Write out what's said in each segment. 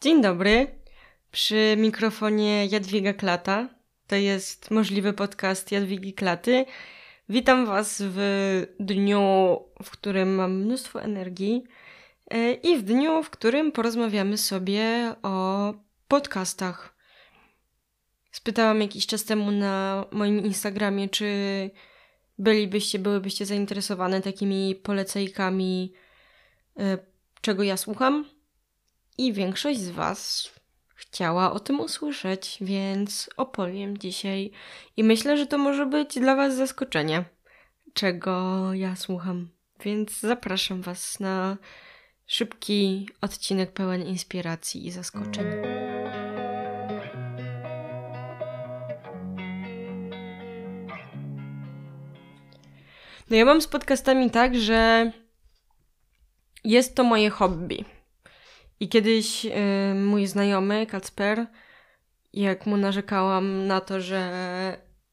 Dzień dobry. Przy mikrofonie Jadwiga Klata. To jest możliwy podcast Jadwigi Klaty. Witam Was w dniu, w którym mam mnóstwo energii e, i w dniu, w którym porozmawiamy sobie o podcastach. Spytałam jakiś czas temu na moim Instagramie, czy bylibyście, byłybyście zainteresowane takimi polecajkami, e, czego ja słucham. I większość z Was chciała o tym usłyszeć, więc opowiem dzisiaj. I myślę, że to może być dla Was zaskoczenie, czego ja słucham. Więc zapraszam Was na szybki odcinek pełen inspiracji i zaskoczeń. No ja mam z podcastami tak, że jest to moje hobby. I kiedyś y, mój znajomy, Kacper, jak mu narzekałam na to, że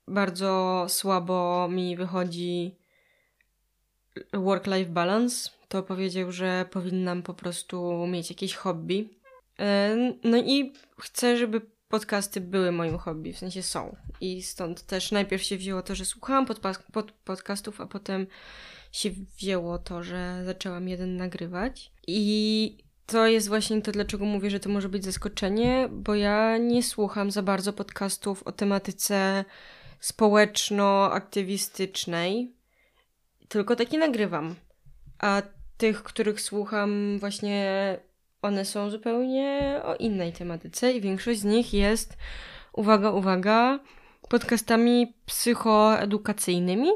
bardzo słabo mi wychodzi work-life balance, to powiedział, że powinnam po prostu mieć jakieś hobby. Y, no i chcę, żeby podcasty były moim hobby, w sensie są. I stąd też najpierw się wzięło to, że słuchałam pod, pod, podcastów, a potem się wzięło to, że zaczęłam jeden nagrywać. I to jest właśnie to, dlaczego mówię, że to może być zaskoczenie, bo ja nie słucham za bardzo podcastów o tematyce społeczno-aktywistycznej, tylko takie nagrywam. A tych, których słucham, właśnie one są zupełnie o innej tematyce i większość z nich jest, uwaga, uwaga, podcastami psychoedukacyjnymi,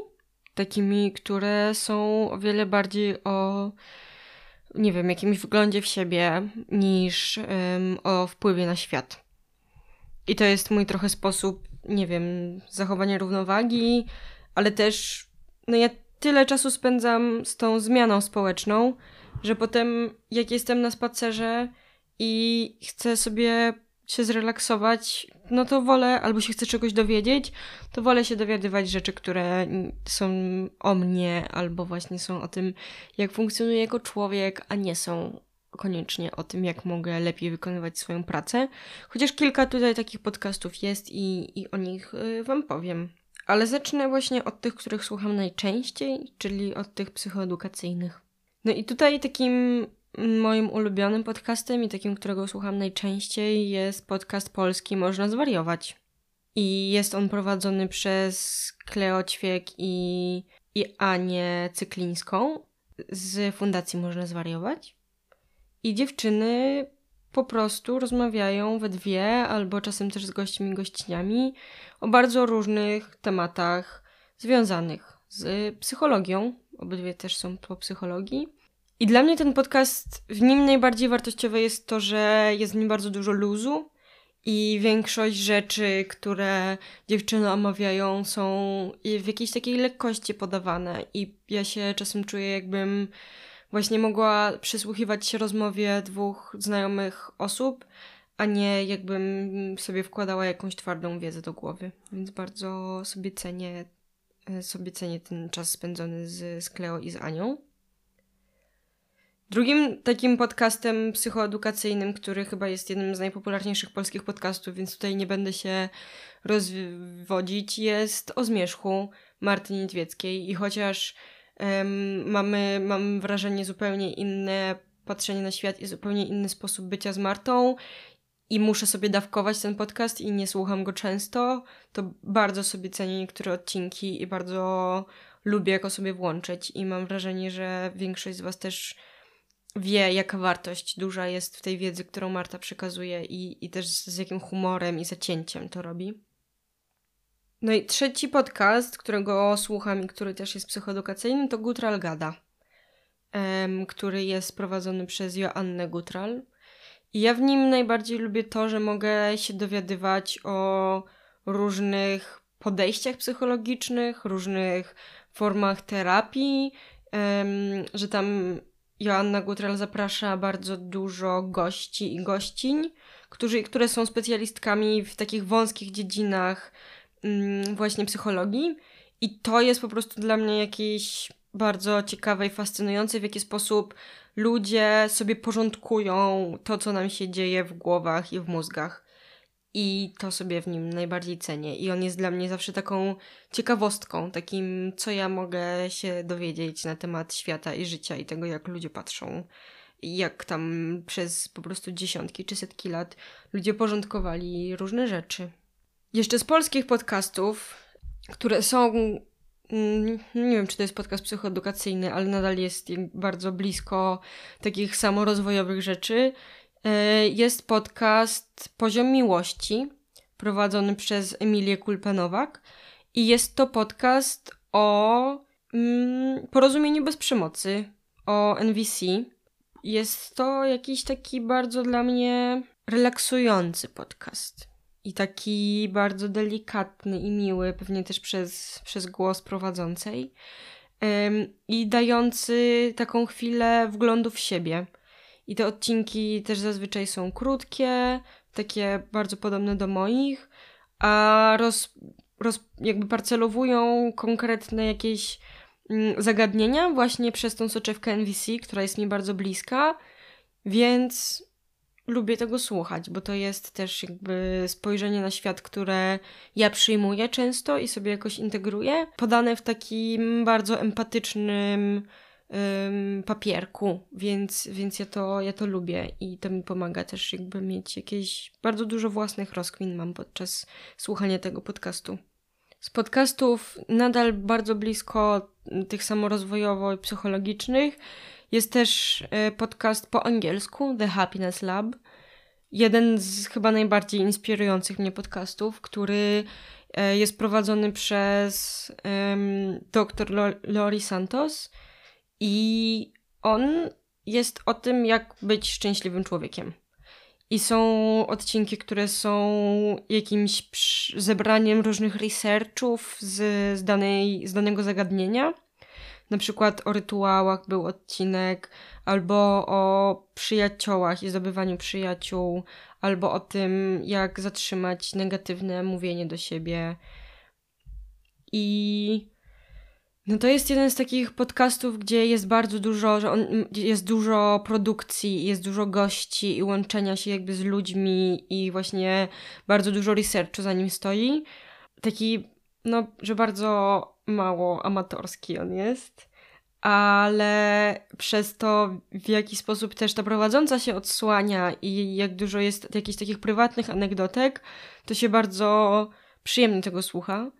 takimi, które są o wiele bardziej o nie wiem, jakimś wglądzie w siebie niż um, o wpływie na świat. I to jest mój trochę sposób, nie wiem, zachowania równowagi, ale też, no ja tyle czasu spędzam z tą zmianą społeczną, że potem, jak jestem na spacerze i chcę sobie się zrelaksować, no to wolę, albo się chcę czegoś dowiedzieć, to wolę się dowiadywać rzeczy, które są o mnie, albo właśnie są o tym, jak funkcjonuję jako człowiek, a nie są koniecznie o tym, jak mogę lepiej wykonywać swoją pracę. Chociaż kilka tutaj takich podcastów jest i, i o nich y, Wam powiem. Ale zacznę właśnie od tych, których słucham najczęściej, czyli od tych psychoedukacyjnych. No i tutaj takim Moim ulubionym podcastem i takim, którego słucham najczęściej, jest podcast polski Można Zwariować. I jest on prowadzony przez Kleo Ćwiek i, i Anię Cyklińską z Fundacji Można Zwariować. I dziewczyny po prostu rozmawiają we dwie, albo czasem też z gośćmi i gościniami o bardzo różnych tematach związanych z psychologią. Obydwie też są po psychologii. I dla mnie ten podcast, w nim najbardziej wartościowe jest to, że jest w nim bardzo dużo luzu i większość rzeczy, które dziewczyny omawiają, są w jakiejś takiej lekkości podawane. I ja się czasem czuję, jakbym właśnie mogła przysłuchiwać się rozmowie dwóch znajomych osób, a nie jakbym sobie wkładała jakąś twardą wiedzę do głowy. Więc bardzo sobie cenię, sobie cenię ten czas spędzony z, z Kleo i z Anią. Drugim takim podcastem psychoedukacyjnym, który chyba jest jednym z najpopularniejszych polskich podcastów, więc tutaj nie będę się rozwodzić, jest o zmierzchu Marty Niedźwieckiej. I chociaż um, mamy, mam wrażenie, zupełnie inne patrzenie na świat i zupełnie inny sposób bycia z Martą i muszę sobie dawkować ten podcast i nie słucham go często, to bardzo sobie cenię niektóre odcinki i bardzo lubię go sobie włączyć i mam wrażenie, że większość z Was też wie, jaka wartość duża jest w tej wiedzy, którą Marta przekazuje i, i też z, z jakim humorem i zacięciem to robi. No i trzeci podcast, którego słucham i który też jest psychoedukacyjny, to Gutral Gada, um, który jest prowadzony przez Joannę Gutral. I ja w nim najbardziej lubię to, że mogę się dowiadywać o różnych podejściach psychologicznych, różnych formach terapii, um, że tam Joanna Gutral zaprasza bardzo dużo gości i gościń, którzy, które są specjalistkami w takich wąskich dziedzinach mm, właśnie psychologii. I to jest po prostu dla mnie jakieś bardzo ciekawe i fascynujące, w jaki sposób ludzie sobie porządkują to, co nam się dzieje w głowach i w mózgach. I to sobie w nim najbardziej cenię. I on jest dla mnie zawsze taką ciekawostką, takim, co ja mogę się dowiedzieć na temat świata i życia i tego, jak ludzie patrzą. Jak tam przez po prostu dziesiątki czy setki lat ludzie porządkowali różne rzeczy. Jeszcze z polskich podcastów, które są mm, nie wiem, czy to jest podcast psychoedukacyjny, ale nadal jest bardzo blisko takich samorozwojowych rzeczy. E, jest podcast Poziom Miłości, prowadzony przez Emilię Kulpanowak i jest to podcast o mm, porozumieniu bez przemocy, o NVC. Jest to jakiś taki bardzo dla mnie relaksujący podcast. I taki bardzo delikatny i miły, pewnie też przez, przez głos prowadzącej. I dający taką chwilę wglądu w siebie i te odcinki też zazwyczaj są krótkie, takie bardzo podobne do moich, a roz, roz, jakby parcelowują konkretne jakieś mm, zagadnienia właśnie przez tą soczewkę NVC, która jest mi bardzo bliska, więc lubię tego słuchać, bo to jest też jakby spojrzenie na świat, które ja przyjmuję często i sobie jakoś integruję, podane w takim bardzo empatycznym, papierku, więc, więc ja, to, ja to lubię i to mi pomaga też jakby mieć jakieś bardzo dużo własnych rozkmin mam podczas słuchania tego podcastu. Z podcastów nadal bardzo blisko tych samorozwojowo-psychologicznych jest też e, podcast po angielsku The Happiness Lab. Jeden z chyba najbardziej inspirujących mnie podcastów, który e, jest prowadzony przez um, dr Lori Santos i on jest o tym, jak być szczęśliwym człowiekiem. I są odcinki, które są jakimś zebraniem różnych researchów z, z, danej, z danego zagadnienia. Na przykład o rytuałach był odcinek, albo o przyjaciołach i zdobywaniu przyjaciół, albo o tym, jak zatrzymać negatywne mówienie do siebie. I no to jest jeden z takich podcastów, gdzie jest bardzo dużo, że on, jest dużo produkcji, jest dużo gości i łączenia się jakby z ludźmi i właśnie bardzo dużo researchu za nim stoi. Taki, no, że bardzo mało amatorski on jest, ale przez to w jaki sposób też ta prowadząca się odsłania i jak dużo jest jakichś takich prywatnych anegdotek, to się bardzo przyjemnie tego słucha.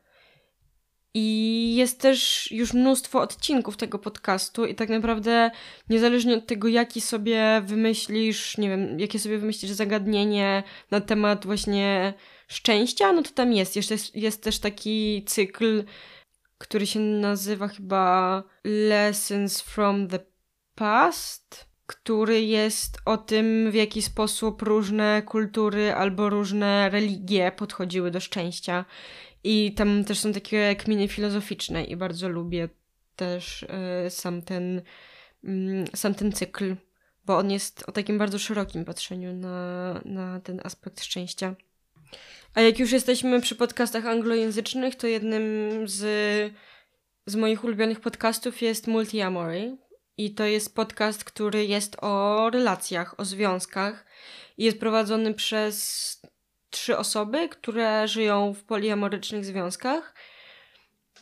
I jest też już mnóstwo odcinków tego podcastu, i tak naprawdę, niezależnie od tego, jaki sobie wymyślisz, nie wiem, jakie sobie wymyślisz zagadnienie na temat właśnie szczęścia, no to tam jest. Jest, jest też taki cykl, który się nazywa chyba Lessons from the Past, który jest o tym, w jaki sposób różne kultury albo różne religie podchodziły do szczęścia. I tam też są takie kminy filozoficzne i bardzo lubię też y, sam ten y, sam ten cykl, bo on jest o takim bardzo szerokim patrzeniu na, na ten aspekt szczęścia. A jak już jesteśmy przy podcastach anglojęzycznych, to jednym z, z moich ulubionych podcastów jest Multiamory. I to jest podcast, który jest o relacjach, o związkach. I jest prowadzony przez trzy osoby, które żyją w poliamorycznych związkach.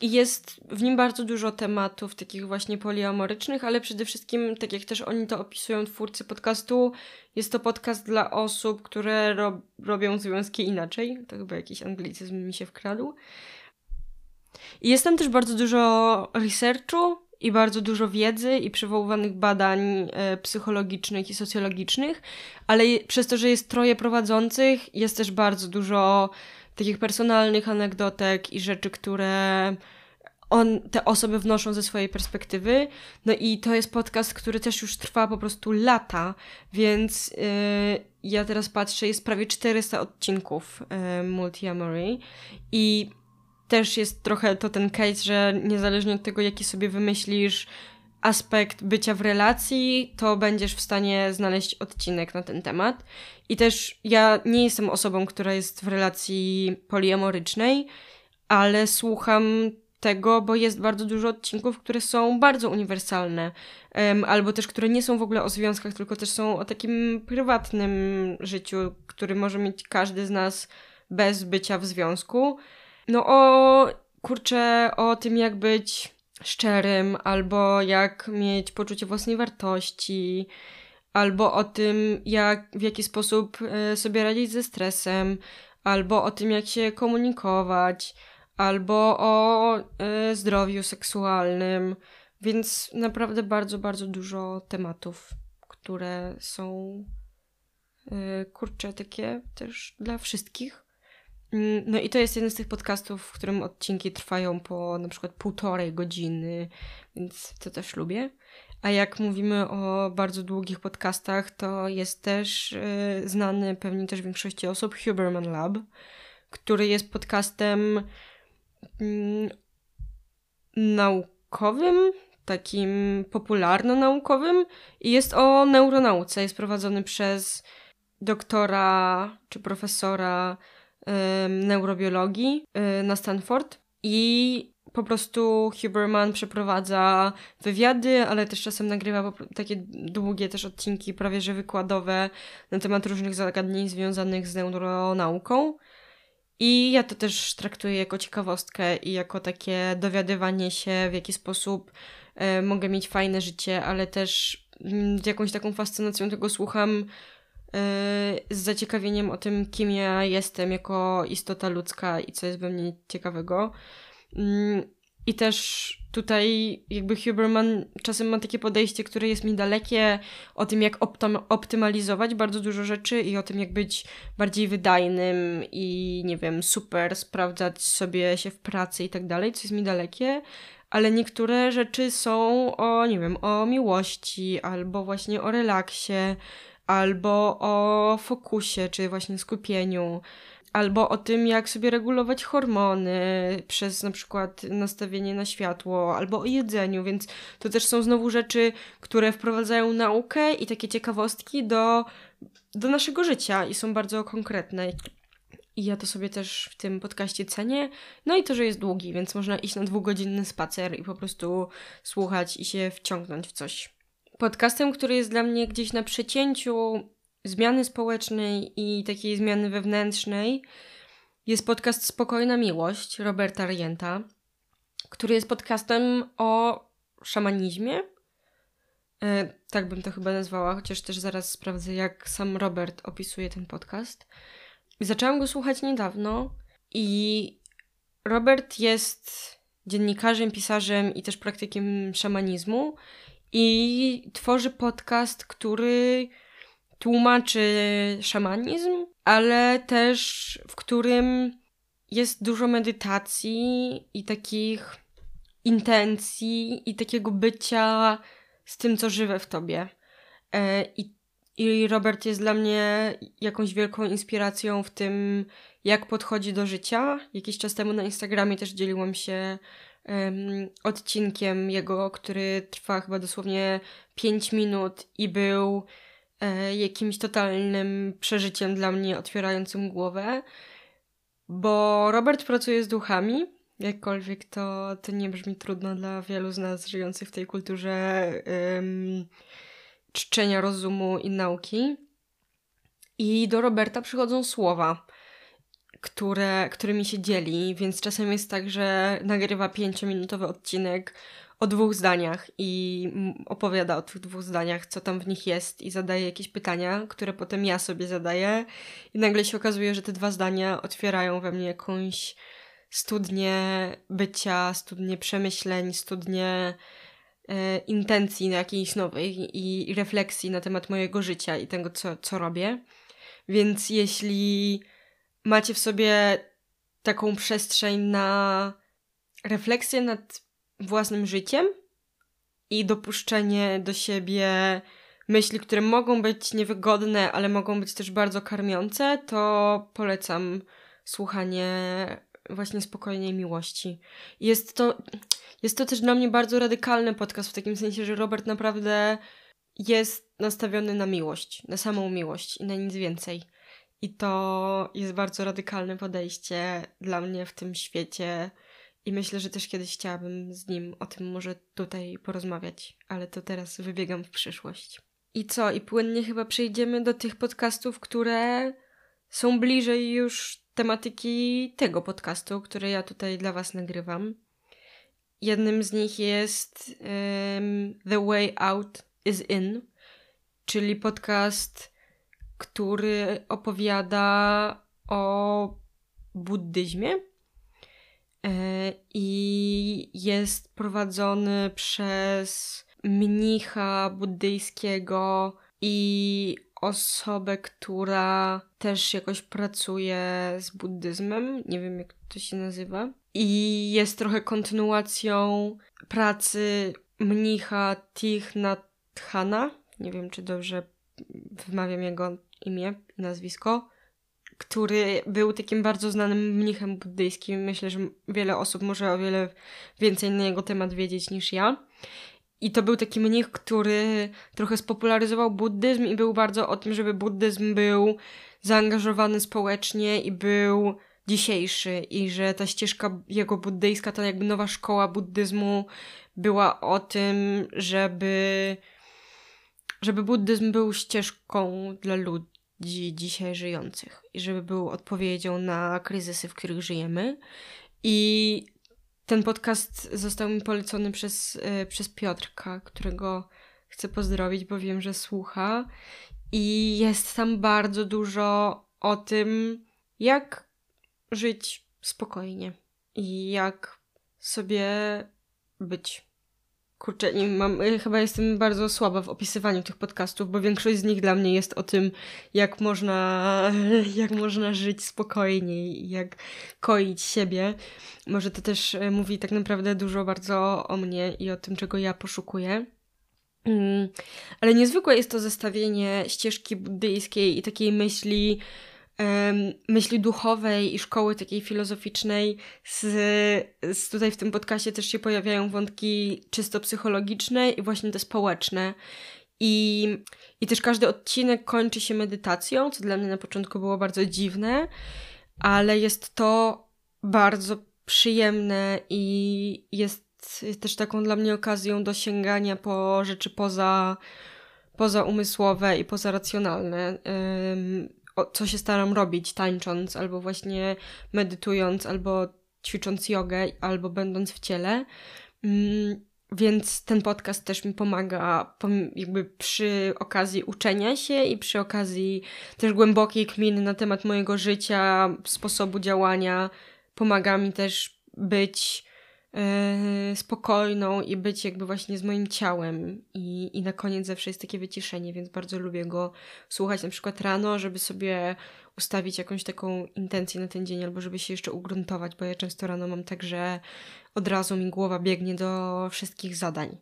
I jest w nim bardzo dużo tematów takich właśnie poliamorycznych, ale przede wszystkim, tak jak też oni to opisują twórcy podcastu, jest to podcast dla osób, które rob robią związki inaczej. To chyba jakiś anglicyzm mi się wkradł. I jest tam też bardzo dużo researchu, i bardzo dużo wiedzy i przywoływanych badań e, psychologicznych i socjologicznych, ale przez to, że jest troje prowadzących, jest też bardzo dużo takich personalnych anegdotek i rzeczy, które on, te osoby wnoszą ze swojej perspektywy. No i to jest podcast, który też już trwa po prostu lata, więc yy, ja teraz patrzę, jest prawie 400 odcinków yy, Multiamory i też jest trochę to ten case, że niezależnie od tego, jaki sobie wymyślisz aspekt bycia w relacji, to będziesz w stanie znaleźć odcinek na ten temat. I też ja nie jestem osobą, która jest w relacji poliamorycznej, ale słucham tego, bo jest bardzo dużo odcinków, które są bardzo uniwersalne, um, albo też, które nie są w ogóle o związkach, tylko też są o takim prywatnym życiu, który może mieć każdy z nas bez bycia w związku. No o, kurczę, o tym jak być szczerym, albo jak mieć poczucie własnej wartości, albo o tym, jak, w jaki sposób e, sobie radzić ze stresem, albo o tym, jak się komunikować, albo o y, zdrowiu seksualnym, więc naprawdę bardzo, bardzo dużo tematów, które są y, kurcze takie też dla wszystkich. Mm, no i to jest jeden z tych podcastów, w którym odcinki trwają po na przykład półtorej godziny, więc to też lubię. A jak mówimy o bardzo długich podcastach, to jest też y, znany pewnie też większości osób Huberman Lab, który jest podcastem mm, naukowym, takim popularno-naukowym i jest o neuronauce. Jest prowadzony przez doktora czy profesora neurobiologii na Stanford i po prostu Huberman przeprowadza wywiady, ale też czasem nagrywa takie długie też odcinki, prawie że wykładowe na temat różnych zagadnień związanych z neuronauką. I ja to też traktuję jako ciekawostkę i jako takie dowiadywanie się, w jaki sposób mogę mieć fajne życie, ale też mm, jakąś taką fascynacją tego słucham, z zaciekawieniem o tym, kim ja jestem jako istota ludzka i co jest we mnie ciekawego. Mm, I też tutaj jakby Huberman czasem ma takie podejście, które jest mi dalekie o tym, jak optymalizować bardzo dużo rzeczy i o tym, jak być bardziej wydajnym i nie wiem, super, sprawdzać sobie się w pracy i tak dalej, co jest mi dalekie. Ale niektóre rzeczy są o, nie wiem, o miłości, albo właśnie o relaksie, albo o fokusie, czy właśnie skupieniu albo o tym, jak sobie regulować hormony przez na przykład nastawienie na światło, albo o jedzeniu, więc to też są znowu rzeczy, które wprowadzają naukę i takie ciekawostki do, do naszego życia i są bardzo konkretne. I ja to sobie też w tym podcaście cenię. No i to, że jest długi, więc można iść na dwugodzinny spacer i po prostu słuchać i się wciągnąć w coś. Podcastem, który jest dla mnie gdzieś na przecięciu zmiany społecznej i takiej zmiany wewnętrznej jest podcast Spokojna Miłość Roberta Rienta, który jest podcastem o szamanizmie. E, tak bym to chyba nazwała, chociaż też zaraz sprawdzę, jak sam Robert opisuje ten podcast. Zaczęłam go słuchać niedawno i Robert jest dziennikarzem, pisarzem i też praktykiem szamanizmu i tworzy podcast, który tłumaczy szamanizm, ale też w którym jest dużo medytacji i takich intencji i takiego bycia z tym, co żywe w tobie. E, I, I Robert jest dla mnie jakąś wielką inspiracją w tym, jak podchodzi do życia. Jakiś czas temu na Instagramie też dzieliłam się um, odcinkiem jego, który trwa chyba dosłownie 5 minut i był e, jakimś totalnym przeżyciem dla mnie, otwierającym głowę, bo Robert pracuje z duchami, jakkolwiek to, to nie brzmi trudno dla wielu z nas żyjących w tej kulturze um, czczenia rozumu i nauki. I do Roberta przychodzą słowa, które, którymi się dzieli, więc czasem jest tak, że nagrywa pięciominutowy odcinek o dwóch zdaniach i opowiada o tych dwóch zdaniach, co tam w nich jest i zadaje jakieś pytania, które potem ja sobie zadaję i nagle się okazuje, że te dwa zdania otwierają we mnie jakąś studnię bycia, studnię przemyśleń, studnię e, intencji na jakiejś nowej i, i refleksji na temat mojego życia i tego, co, co robię. Więc jeśli macie w sobie taką przestrzeń na refleksję nad własnym życiem i dopuszczenie do siebie myśli, które mogą być niewygodne, ale mogą być też bardzo karmiące, to polecam słuchanie właśnie spokojnej miłości. Jest to, jest to też dla mnie bardzo radykalny podcast, w takim sensie, że Robert naprawdę jest nastawiony na miłość, na samą miłość i na nic więcej. I to jest bardzo radykalne podejście dla mnie w tym świecie I myślę, że też kiedyś chciałabym z nim o tym może tutaj porozmawiać, ale to teraz wybiegam w przyszłość. I co? I płynnie chyba przejdziemy do tych podcastów, które są bliżej już tematyki tego podcastu, który ja tutaj dla Was nagrywam. Jednym z nich jest um, The Way Out is In, czyli podcast, który opowiada o buddyzmie e, i jest prowadzony przez mnicha buddyjskiego i osobę, która też jakoś pracuje z buddyzmem. Nie wiem, jak to się nazywa. I jest trochę kontynuacją pracy mnicha Thich Nhat Hana. Nie wiem, czy dobrze wymawiam jego imię nazwisko. Który był takim bardzo znanym mnichem buddyjskim. Myślę, że wiele osób może o wiele więcej na jego temat wiedzieć niż ja. I to był taki mnich, który trochę spopularyzował buddyzm i był bardzo o tym, żeby buddyzm był zaangażowany społecznie i był dzisiejszy i że ta ścieżka jego buddyjska, ta jakby nowa szkoła buddyzmu była o tym, żeby żeby buddyzm był ścieżką dla ludzi dzisiaj żyjących i żeby był odpowiedzią na kryzysy, w których żyjemy. I ten podcast został mi polecony przez, yy, przez Piotrka, którego chcę pozdrowić, bo wiem, że słucha. I jest tam bardzo dużo o tym, jak żyć spokojnie i jak sobie być. Kurczę, nie mam, chyba jestem bardzo słaba w opisywaniu tych podcastów, bo większość z nich dla mnie jest o tym, jak można, jak można żyć spokojnie i jak koić siebie. Może to też e, mówi tak naprawdę dużo bardzo o mnie i o tym, czego ja poszukuję. Mm, ale niezwykłe jest to zestawienie ścieżki buddyjskiej i takiej myśli, myśli duchowej i szkoły takiej filozoficznej. Z, z tutaj w tym podcaście też się pojawiają wątki czysto psychologiczne i właśnie te społeczne. I, I też każdy odcinek kończy się medytacją, co dla mnie na początku było bardzo dziwne, ale jest to bardzo przyjemne i jest też taką dla mnie okazją do sięgania po rzeczy poza, poza umysłowe i poza racjonalne co się staram robić, tańcząc, albo właśnie medytując, albo ćwicząc jogę, albo będąc w ciele. Mm, więc ten podcast też mi pomaga jakby przy okazji uczenia się i przy okazji też głębokiej kminy na temat mojego życia, sposobu działania. Pomaga mi też być spokojną i być jakby właśnie z moim ciałem. I, I na koniec zawsze jest takie wyciszenie, więc bardzo lubię go słuchać na przykład rano, żeby sobie ustawić jakąś taką intencję na ten dzień, albo żeby się jeszcze ugruntować, bo ja często rano mam tak, że od razu mi głowa biegnie do wszystkich zadań.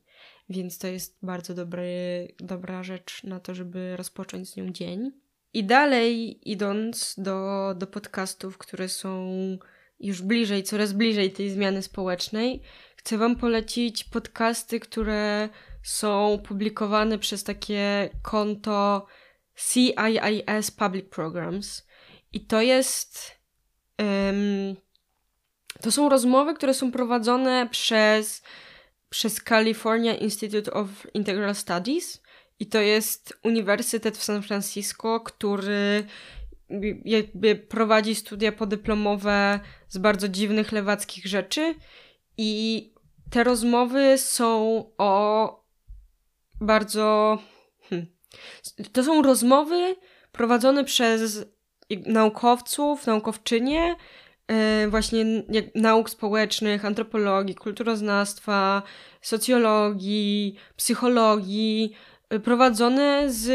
Więc to jest bardzo dobry, dobra rzecz na to, żeby rozpocząć z nią dzień. I dalej idąc do, do podcastów, które są już bliżej, coraz bliżej tej zmiany społecznej, chcę Wam polecić podcasty, które są publikowane przez takie konto CIIS Public Programs. I to jest. Um, to są rozmowy, które są prowadzone przez, przez California Institute of Integral Studies. I to jest uniwersytet w San Francisco, który jakby prowadzi studia podyplomowe z bardzo dziwnych lewackich rzeczy i te rozmowy są o bardzo. Hmm, to są rozmowy prowadzone przez naukowców, naukowczynie, yy, właśnie nauk społecznych, antropologii, kulturoznawstwa, socjologii, psychologii, prowadzone z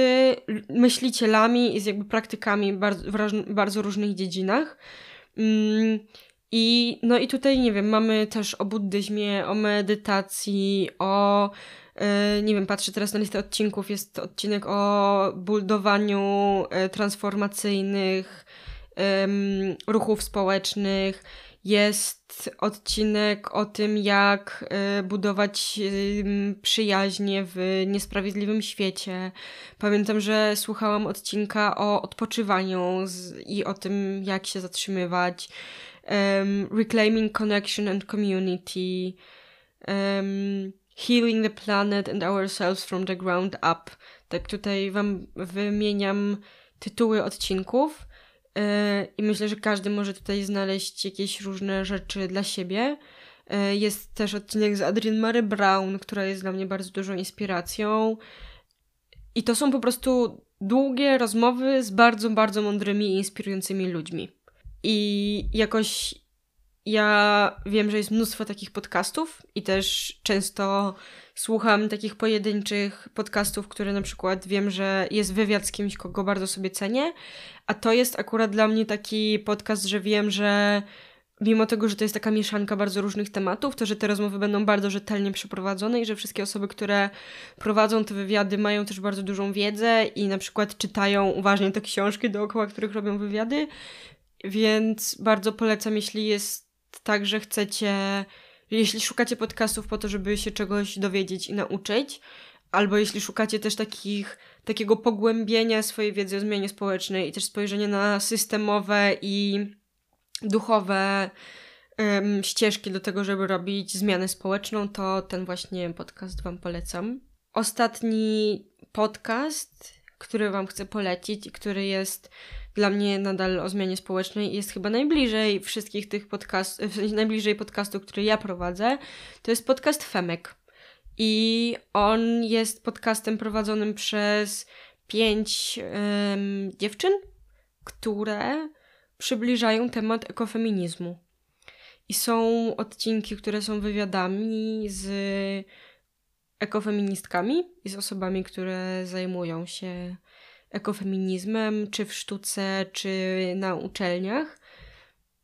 myślicielami i z jakby praktykami bardzo, w bardzo różnych dziedzinach. Mm, I, no i tutaj, nie wiem, mamy też o buddyzmie, o medytacji, o e, nie wiem, patrzę teraz na listę odcinków, jest odcinek o budowaniu e, transformacyjnych ruchów społecznych, jest odcinek o tym, jak y, budować przyjaźnie w niesprawiedliwym świecie. Pamiętam, że słuchałam odcinka o odpoczywaniu i o tym, jak się zatrzymywać. um, Reclaiming Connection and Community, um, Healing the Planet and Ourselves from the Ground Up. Tak tutaj Wam wymieniam tytuły odcinków i myślę, że każdy może tutaj znaleźć jakieś różne rzeczy dla siebie. Yy, jest też odcinek z Adrienne Mary Brown, która jest dla mnie bardzo dużą inspiracją. I to są po prostu długie rozmowy z bardzo, bardzo mądrymi i inspirującymi ludźmi. I jakoś ja wiem, że jest mnóstwo takich podcastów i też często słucham takich pojedynczych podcastów, które na przykład wiem, że jest wywiad z kimś, kogo bardzo sobie cenię, a to jest akurat dla mnie taki podcast, że wiem, że mimo tego, że to jest taka mieszanka bardzo różnych tematów, to że te rozmowy będą bardzo rzetelnie przeprowadzone i że wszystkie osoby, które prowadzą te wywiady, mają też bardzo dużą wiedzę i na przykład czytają uważnie te książki dookoła, których robią wywiady. Więc bardzo polecam, jeśli jest tak, że chcecie, jeśli szukacie podcastów po to, żeby się czegoś dowiedzieć i nauczyć, albo jeśli szukacie też takich, takiego pogłębienia swojej wiedzy o zmianie społecznej i też spojrzenia na systemowe i duchowe um, ścieżki do tego, żeby robić zmianę społeczną, to ten właśnie podcast Wam polecam. Ostatni podcast, który Wam chcę polecić i który jest dla mnie nadal o zmianie społecznej jest chyba najbliżej wszystkich tych podcastów, w sensie najbliżej podcastu, który ja prowadzę, to jest podcast Femek. I on jest podcastem prowadzonym przez pięć um, dziewczyn, które przybliżają temat ekofeminizmu. I są odcinki, które są wywiadami z ekofeministkami i z osobami, które zajmują się ekofeminizmem, czy w sztuce, czy na uczelniach.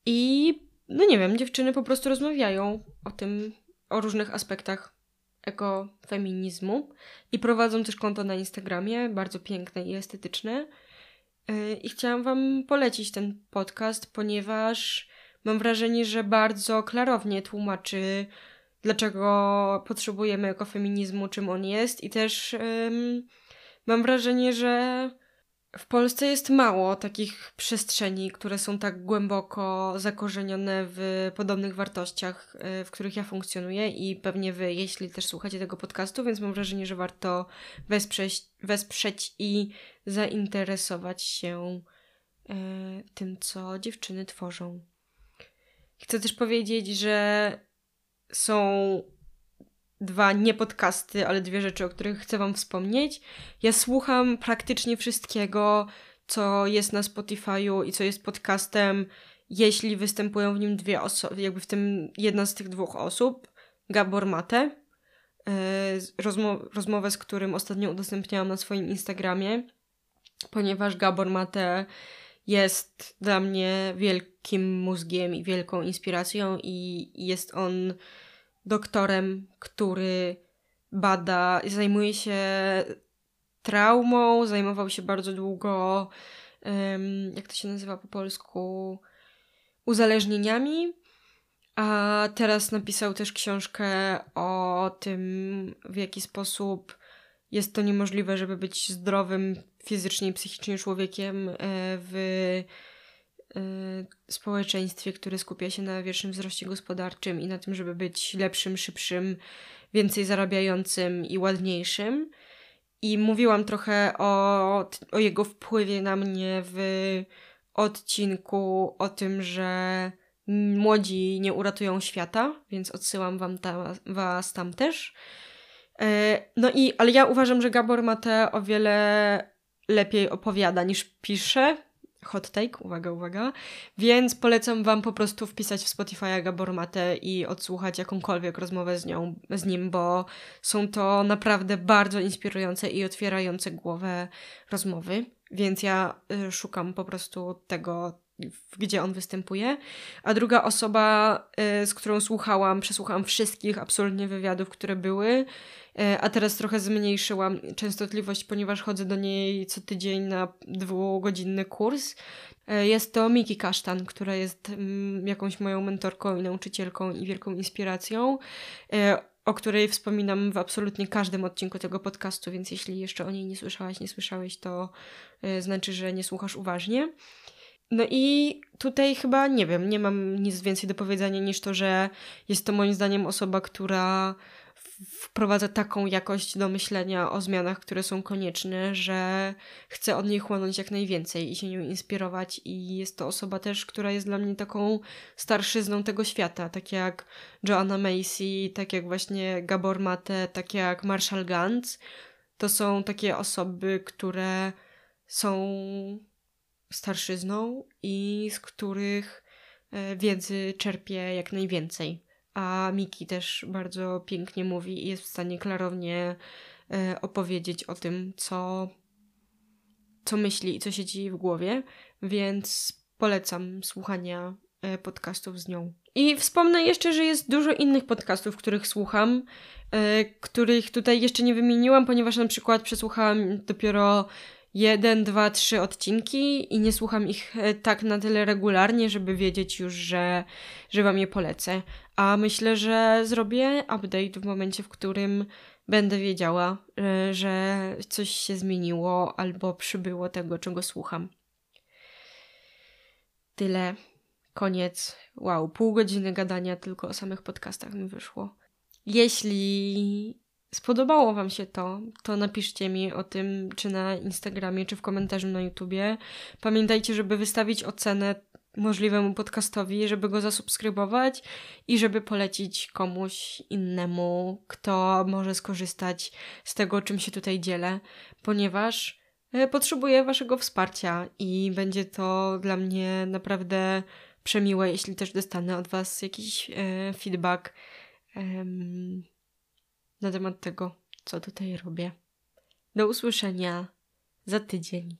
I no nie wiem, dziewczyny po prostu rozmawiają o tym, o różnych aspektach ekofeminizmu i prowadzą też konto na Instagramie, bardzo piękne i estetyczne. Y, I chciałam Wam polecić ten podcast, ponieważ mam wrażenie, że bardzo klarownie tłumaczy, dlaczego potrzebujemy ekofeminizmu, czym on jest, i też mam wrażenie, że w Polsce jest mało takich przestrzeni, które są tak głęboko zakorzenione w podobnych wartościach, y, w których ja funkcjonuję i pewnie wy, jeśli też słuchacie tego podcastu, więc mam wrażenie, że warto wesprzeć, wesprzeć i zainteresować się y, tym, co dziewczyny tworzą. Chcę też powiedzieć, że są dwa nie podcasty, ale dwie rzeczy, o których chcę Wam wspomnieć. Ja słucham praktycznie wszystkiego, co jest na Spotify'u i co jest podcastem, jeśli występują w nim dwie osoby, jakby w tym jedna z tych dwóch osób, Gabor Mate, yy, rozmo rozmowę, z którym ostatnio udostępniałam na swoim Instagramie, ponieważ Gabor Mate jest dla mnie wielkim mózgiem i wielką inspiracją i jest on doktorem, który bada, zajmuje się traumą, zajmował się bardzo długo, jak to się nazywa po polsku, uzależnieniami. A teraz napisał też książkę o tym, w jaki sposób jest to niemożliwe, żeby być zdrowym fizycznie i psychicznie człowiekiem e, w społeczeństwie, które skupia się na wiecznym wzroście gospodarczym i na tym, żeby być lepszym, szybszym, więcej zarabiającym i ładniejszym. I mówiłam trochę o, o jego wpływie na mnie w odcinku o tym, że młodzi nie uratują świata, więc odsyłam wam ta, was tam też. Y, no i, ale ja uważam, że Gabor Mate o wiele lepiej opowiada niż pisze, hot take, uwaga, uwaga. Więc polecam Wam po prostu wpisać w Spotify Gabormatę i odsłuchać jakąkolwiek rozmowę z nią, z nim, bo są to naprawdę bardzo inspirujące i otwierające głowę rozmowy. Więc ja y, szukam po prostu tego, gdzie on występuje. A druga osoba, y, z którą słuchałam, przesłuchałam wszystkich absolutnie wywiadów, które były, y, a teraz trochę zmniejszyłam częstotliwość, ponieważ chodzę do niej co tydzień na dwugodzinny kurs. Y, jest to Miki Kasztan, która jest mm, jakąś moją mentorką i nauczycielką i wielką inspiracją o której wspominam w absolutnie każdym odcinku tego podcastu, więc jeśli jeszcze o niej nie słyszałaś, nie słyszałeś, to znaczy, że nie słuchasz uważnie. No i tutaj chyba nie wiem, nie mam nic więcej do powiedzenia niż to, że jest to moim zdaniem osoba, która wprowadza taką jakość do myślenia o zmianach, które są konieczne, że chcę od niej chłonąć jak najwięcej i się nią inspirować. I jest to osoba też, która jest dla mnie taką starszyzną tego świata, tak jak Joanna Macy, tak jak właśnie Gabor Mate, tak jak Marshall Gantz. To są takie osoby, które są starszyzną i z których e, wiedzy czerpię jak najwięcej. A Miki też bardzo pięknie mówi i jest w stanie klarownie e, opowiedzieć o tym, co, co myśli i co siedzi w głowie, więc polecam słuchania e, podcastów z nią. I wspomnę jeszcze, że jest dużo innych podcastów, których słucham, których tutaj jeszcze nie wymieniłam, ponieważ na przykład przesłuchałam dopiero jeden, dwa, trzy odcinki i nie słucham ich e, tak na tyle regularnie, żeby wiedzieć już, że, że wam je polecę. A myślę, że zrobię update w momencie, w którym będę wiedziała, e, że coś się zmieniło albo przybyło tego, czego słucham. Tyle. Koniec. Wow, pół godziny gadania tylko o samych podcastach mi wyszło. Jeśli spodobało Wam się to, to napiszcie mi o tym, czy na Instagramie, czy w komentarzu na YouTubie. Pamiętajcie, żeby wystawić ocenę możliwemu podcastowi, żeby go zasubskrybować i żeby polecić komuś innemu, kto może skorzystać z tego, czym się tutaj dzielę, ponieważ e, potrzebuję Waszego wsparcia i będzie to dla mnie naprawdę przemiłe, jeśli też dostanę od Was jakiś e, feedback na temat tego, co tutaj robię. Do usłyszenia za tydzień.